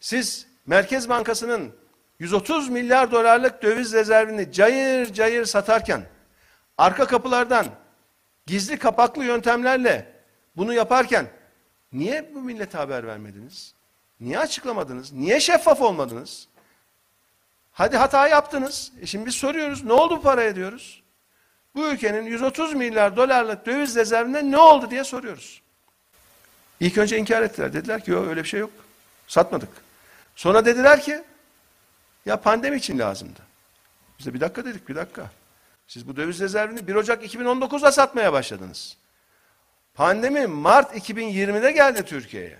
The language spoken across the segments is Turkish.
Siz Merkez Bankası'nın 130 milyar dolarlık döviz rezervini cayır cayır satarken arka kapılardan gizli kapaklı yöntemlerle bunu yaparken niye bu millete haber vermediniz? Niye açıklamadınız? Niye şeffaf olmadınız? Hadi hata yaptınız. E şimdi biz soruyoruz. Ne oldu bu paraya diyoruz. Bu ülkenin 130 milyar dolarlık döviz rezervinde ne oldu diye soruyoruz. İlk önce inkar ettiler. Dediler ki yok öyle bir şey yok. Satmadık. Sonra dediler ki ya pandemi için lazımdı. Biz de bir dakika dedik bir dakika. Siz bu döviz rezervini 1 Ocak 2019'da satmaya başladınız. Pandemi Mart 2020'de geldi Türkiye'ye.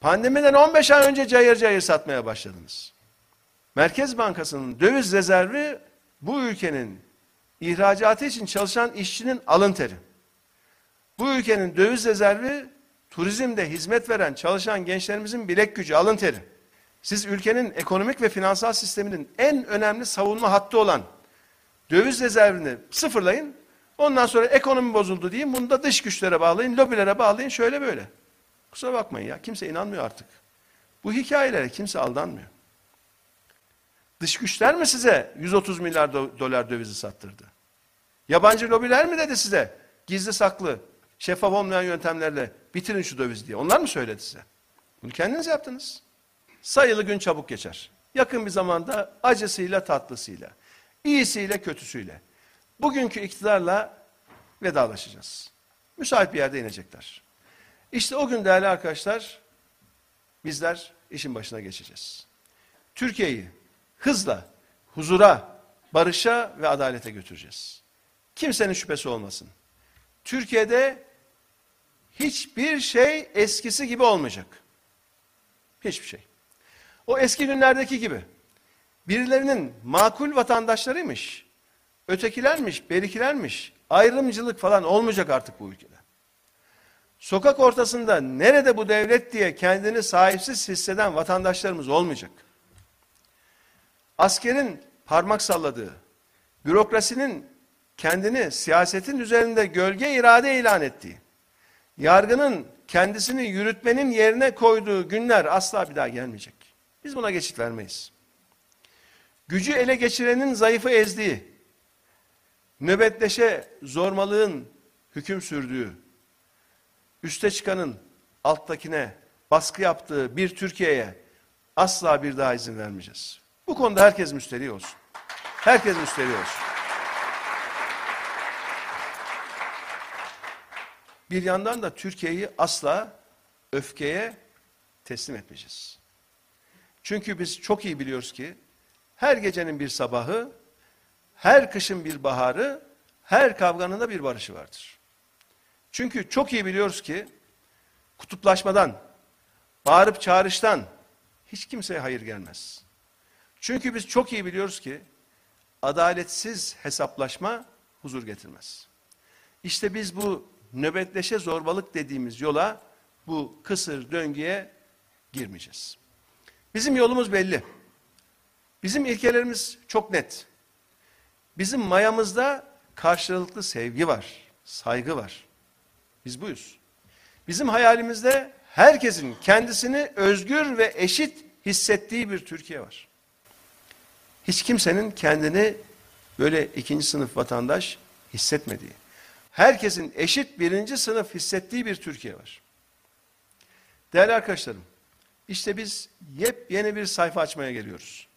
Pandemiden 15 ay önce cayır cayır satmaya başladınız. Merkez Bankası'nın döviz rezervi bu ülkenin ihracatı için çalışan işçinin alın teri. Bu ülkenin döviz rezervi turizmde hizmet veren çalışan gençlerimizin bilek gücü, alın teri. Siz ülkenin ekonomik ve finansal sisteminin en önemli savunma hattı olan döviz rezervini sıfırlayın. Ondan sonra ekonomi bozuldu diyeyim. Bunu da dış güçlere bağlayın, lobilere bağlayın şöyle böyle. Kusura bakmayın ya kimse inanmıyor artık. Bu hikayelere kimse aldanmıyor. Dış güçler mi size 130 milyar do dolar dövizi sattırdı? Yabancı lobiler mi dedi size gizli saklı, şeffaf olmayan yöntemlerle bitirin şu dövizi diye? Onlar mı söyledi size? Bunu kendiniz yaptınız. Sayılı gün çabuk geçer. Yakın bir zamanda acısıyla tatlısıyla, iyisiyle kötüsüyle. Bugünkü iktidarla vedalaşacağız. Müsait bir yerde inecekler. İşte o gün değerli arkadaşlar bizler işin başına geçeceğiz. Türkiye'yi hızla huzura, barışa ve adalete götüreceğiz. Kimsenin şüphesi olmasın. Türkiye'de hiçbir şey eskisi gibi olmayacak. Hiçbir şey. O eski günlerdeki gibi birilerinin makul vatandaşlarıymış, ötekilermiş, berikilermiş, ayrımcılık falan olmayacak artık bu ülkede. Sokak ortasında nerede bu devlet diye kendini sahipsiz hisseden vatandaşlarımız olmayacak. Askerin parmak salladığı, bürokrasinin kendini siyasetin üzerinde gölge irade ilan ettiği, yargının kendisini yürütmenin yerine koyduğu günler asla bir daha gelmeyecek. Biz buna geçit vermeyiz. Gücü ele geçirenin zayıfı ezdiği, nöbetleşe zormalığın hüküm sürdüğü, üste çıkanın alttakine baskı yaptığı bir Türkiye'ye asla bir daha izin vermeyeceğiz. Bu konuda herkes müsteri olsun. Herkes müsteri olsun. Bir yandan da Türkiye'yi asla öfkeye teslim etmeyeceğiz. Çünkü biz çok iyi biliyoruz ki her gecenin bir sabahı, her kışın bir baharı, her kavganın da bir barışı vardır. Çünkü çok iyi biliyoruz ki kutuplaşmadan, bağırıp çağrıştan hiç kimseye hayır gelmez. Çünkü biz çok iyi biliyoruz ki adaletsiz hesaplaşma huzur getirmez. İşte biz bu nöbetleşe zorbalık dediğimiz yola bu kısır döngüye girmeyeceğiz. Bizim yolumuz belli. Bizim ilkelerimiz çok net. Bizim mayamızda karşılıklı sevgi var, saygı var. Biz buyuz. Bizim hayalimizde herkesin kendisini özgür ve eşit hissettiği bir Türkiye var. Hiç kimsenin kendini böyle ikinci sınıf vatandaş hissetmediği, herkesin eşit birinci sınıf hissettiği bir Türkiye var. Değerli arkadaşlarım, işte biz yepyeni bir sayfa açmaya geliyoruz.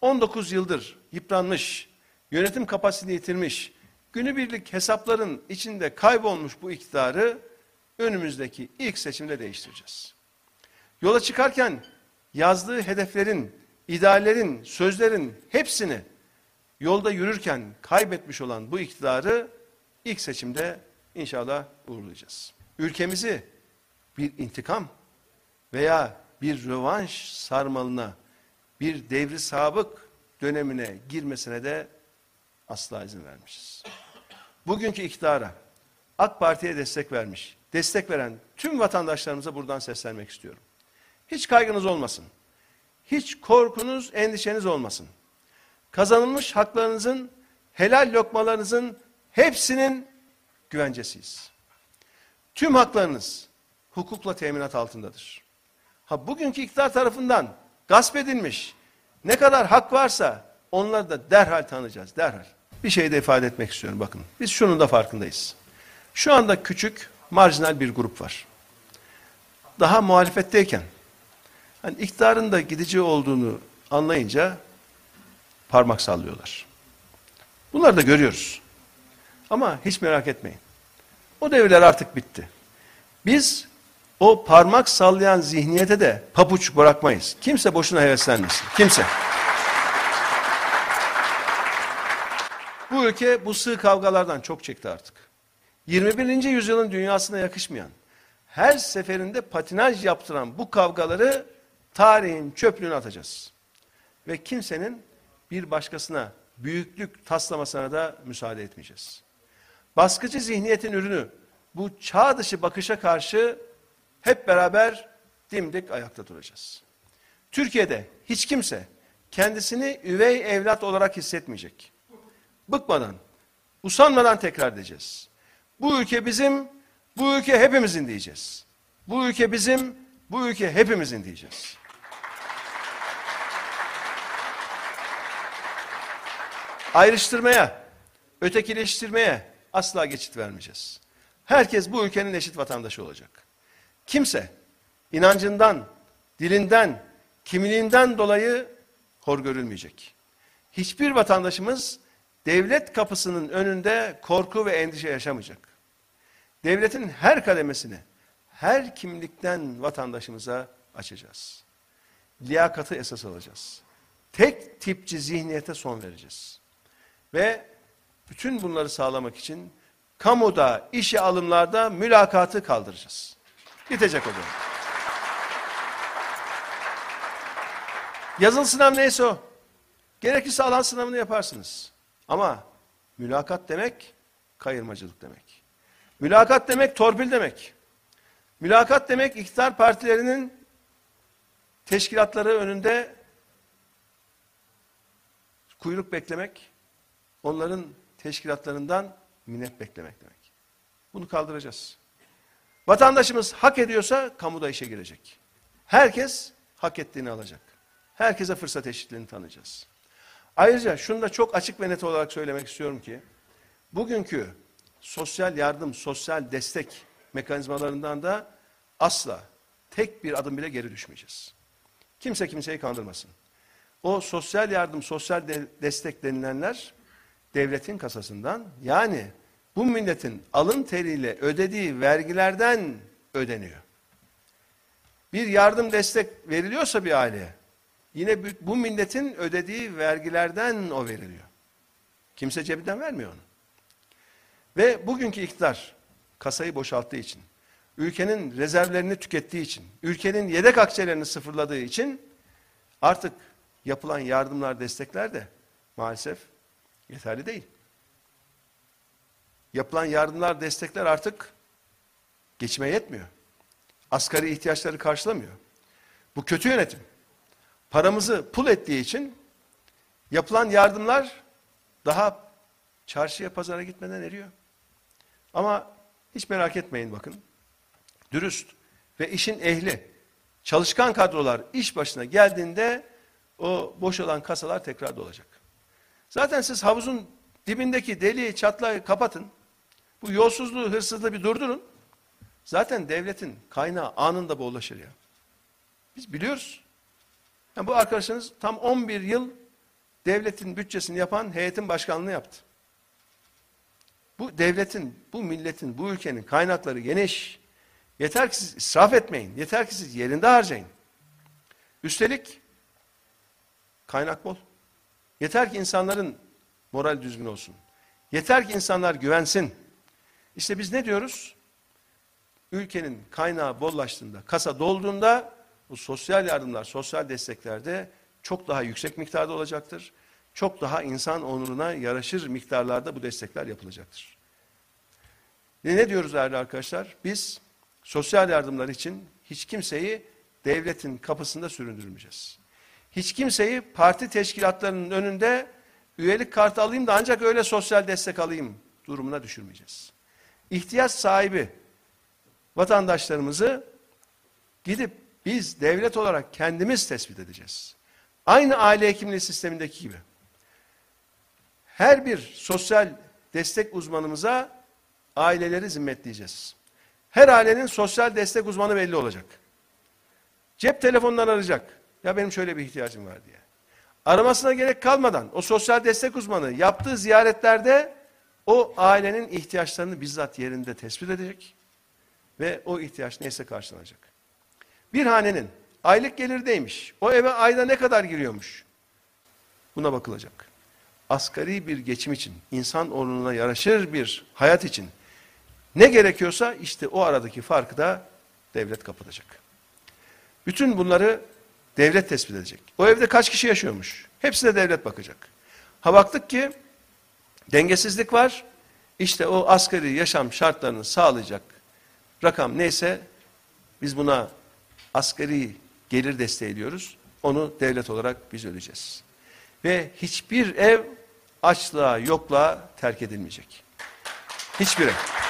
19 yıldır yıpranmış, yönetim kapasitesini yitirmiş, günübirlik hesapların içinde kaybolmuş bu iktidarı önümüzdeki ilk seçimde değiştireceğiz. Yola çıkarken yazdığı hedeflerin, ideallerin, sözlerin hepsini yolda yürürken kaybetmiş olan bu iktidarı ilk seçimde inşallah uğurlayacağız. Ülkemizi bir intikam veya bir rövanş sarmalına, bir devri sabık dönemine girmesine de asla izin vermişiz. Bugünkü iktidara, AK Parti'ye destek vermiş, destek veren tüm vatandaşlarımıza buradan seslenmek istiyorum. Hiç kaygınız olmasın. Hiç korkunuz, endişeniz olmasın. Kazanılmış haklarınızın, helal lokmalarınızın hepsinin güvencesiyiz. Tüm haklarınız hukukla teminat altındadır. Ha bugünkü iktidar tarafından gasp edilmiş ne kadar hak varsa onları da derhal tanıyacağız, derhal. Bir şey de ifade etmek istiyorum bakın. Biz şunun da farkındayız. Şu anda küçük, marjinal bir grup var. Daha muhalefetteyken, hani iktidarın da gidici olduğunu anlayınca parmak sallıyorlar. Bunları da görüyoruz. Ama hiç merak etmeyin. O devirler artık bitti. Biz o parmak sallayan zihniyete de papuç bırakmayız. Kimse boşuna heveslenmesin. Kimse. Bu ülke bu sığ kavgalardan çok çekti artık. 21. yüzyılın dünyasına yakışmayan, her seferinde patinaj yaptıran bu kavgaları tarihin çöplüğüne atacağız. Ve kimsenin bir başkasına büyüklük taslamasına da müsaade etmeyeceğiz. Baskıcı zihniyetin ürünü bu çağ dışı bakışa karşı hep beraber dimdik ayakta duracağız. Türkiye'de hiç kimse kendisini üvey evlat olarak hissetmeyecek. Bıkmadan, usanmadan tekrar edeceğiz. Bu ülke bizim, bu ülke hepimizin diyeceğiz. Bu ülke bizim, bu ülke hepimizin diyeceğiz. Ayrıştırmaya, ötekileştirmeye asla geçit vermeyeceğiz. Herkes bu ülkenin eşit vatandaşı olacak. Kimse inancından, dilinden, kimliğinden dolayı hor görülmeyecek. Hiçbir vatandaşımız devlet kapısının önünde korku ve endişe yaşamayacak. Devletin her kademesini her kimlikten vatandaşımıza açacağız. Liyakatı esas alacağız. Tek tipçi zihniyete son vereceğiz. Ve bütün bunları sağlamak için kamuda, işe alımlarda mülakatı kaldıracağız. Bitecek dönem. Yazılı sınav neyse o. Gerekirse alan sınavını yaparsınız. Ama mülakat demek kayırmacılık demek. Mülakat demek torpil demek. Mülakat demek iktidar partilerinin teşkilatları önünde kuyruk beklemek, onların teşkilatlarından minnet beklemek demek. Bunu kaldıracağız. Vatandaşımız hak ediyorsa kamuda işe girecek. Herkes hak ettiğini alacak. Herkese fırsat eşitliğini tanıyacağız. Ayrıca şunu da çok açık ve net olarak söylemek istiyorum ki, bugünkü sosyal yardım, sosyal destek mekanizmalarından da asla tek bir adım bile geri düşmeyeceğiz. Kimse kimseyi kandırmasın. O sosyal yardım, sosyal de destek denilenler devletin kasasından yani bu milletin alın teriyle ödediği vergilerden ödeniyor. Bir yardım destek veriliyorsa bir aileye yine bu milletin ödediği vergilerden o veriliyor. Kimse cebinden vermiyor onu. Ve bugünkü iktidar kasayı boşalttığı için, ülkenin rezervlerini tükettiği için, ülkenin yedek akçelerini sıfırladığı için artık yapılan yardımlar, destekler de maalesef yeterli değil. Yapılan yardımlar, destekler artık geçime yetmiyor. Asgari ihtiyaçları karşılamıyor. Bu kötü yönetim. Paramızı pul ettiği için yapılan yardımlar daha çarşıya pazara gitmeden eriyor. Ama hiç merak etmeyin bakın. Dürüst ve işin ehli, çalışkan kadrolar iş başına geldiğinde o boş olan kasalar tekrar dolacak. Zaten siz havuzun dibindeki deliği, çatlayı kapatın. Bu yolsuzluğu, hırsızlığı bir durdurun. Zaten devletin kaynağı anında bollaşır ya. Biz biliyoruz. Yani bu arkadaşınız tam 11 yıl devletin bütçesini yapan heyetin başkanlığını yaptı. Bu devletin, bu milletin, bu ülkenin kaynakları geniş. Yeter ki siz israf etmeyin. Yeter ki siz yerinde harcayın. Üstelik kaynak bol. Yeter ki insanların moral düzgün olsun. Yeter ki insanlar güvensin. İşte biz ne diyoruz? Ülkenin kaynağı bollaştığında, kasa dolduğunda bu sosyal yardımlar, sosyal desteklerde çok daha yüksek miktarda olacaktır. Çok daha insan onuruna yaraşır miktarlarda bu destekler yapılacaktır. Ve ne diyoruz değerli arkadaşlar? Biz sosyal yardımlar için hiç kimseyi devletin kapısında süründürmeyeceğiz. Hiç kimseyi parti teşkilatlarının önünde üyelik kartı alayım da ancak öyle sosyal destek alayım durumuna düşürmeyeceğiz. İhtiyaç sahibi vatandaşlarımızı gidip biz devlet olarak kendimiz tespit edeceğiz. Aynı aile hekimliği sistemindeki gibi. Her bir sosyal destek uzmanımıza aileleri zimmetleyeceğiz. Her ailenin sosyal destek uzmanı belli olacak. Cep telefonundan arayacak. Ya benim şöyle bir ihtiyacım var diye. Aramasına gerek kalmadan o sosyal destek uzmanı yaptığı ziyaretlerde o ailenin ihtiyaçlarını bizzat yerinde tespit edecek ve o ihtiyaç neyse karşılanacak. Bir hanenin aylık gelirdeymiş. O eve ayda ne kadar giriyormuş? Buna bakılacak. Asgari bir geçim için, insan onuruna yaraşır bir hayat için ne gerekiyorsa işte o aradaki farkı da devlet kapatacak. Bütün bunları devlet tespit edecek. O evde kaç kişi yaşıyormuş? Hepsine devlet bakacak. Ha baktık ki dengesizlik var. İşte o asgari yaşam şartlarını sağlayacak rakam neyse biz buna asgari gelir desteği diyoruz. Onu devlet olarak biz ödeyeceğiz. Ve hiçbir ev açlığa, yokluğa terk edilmeyecek. Hiçbir ev.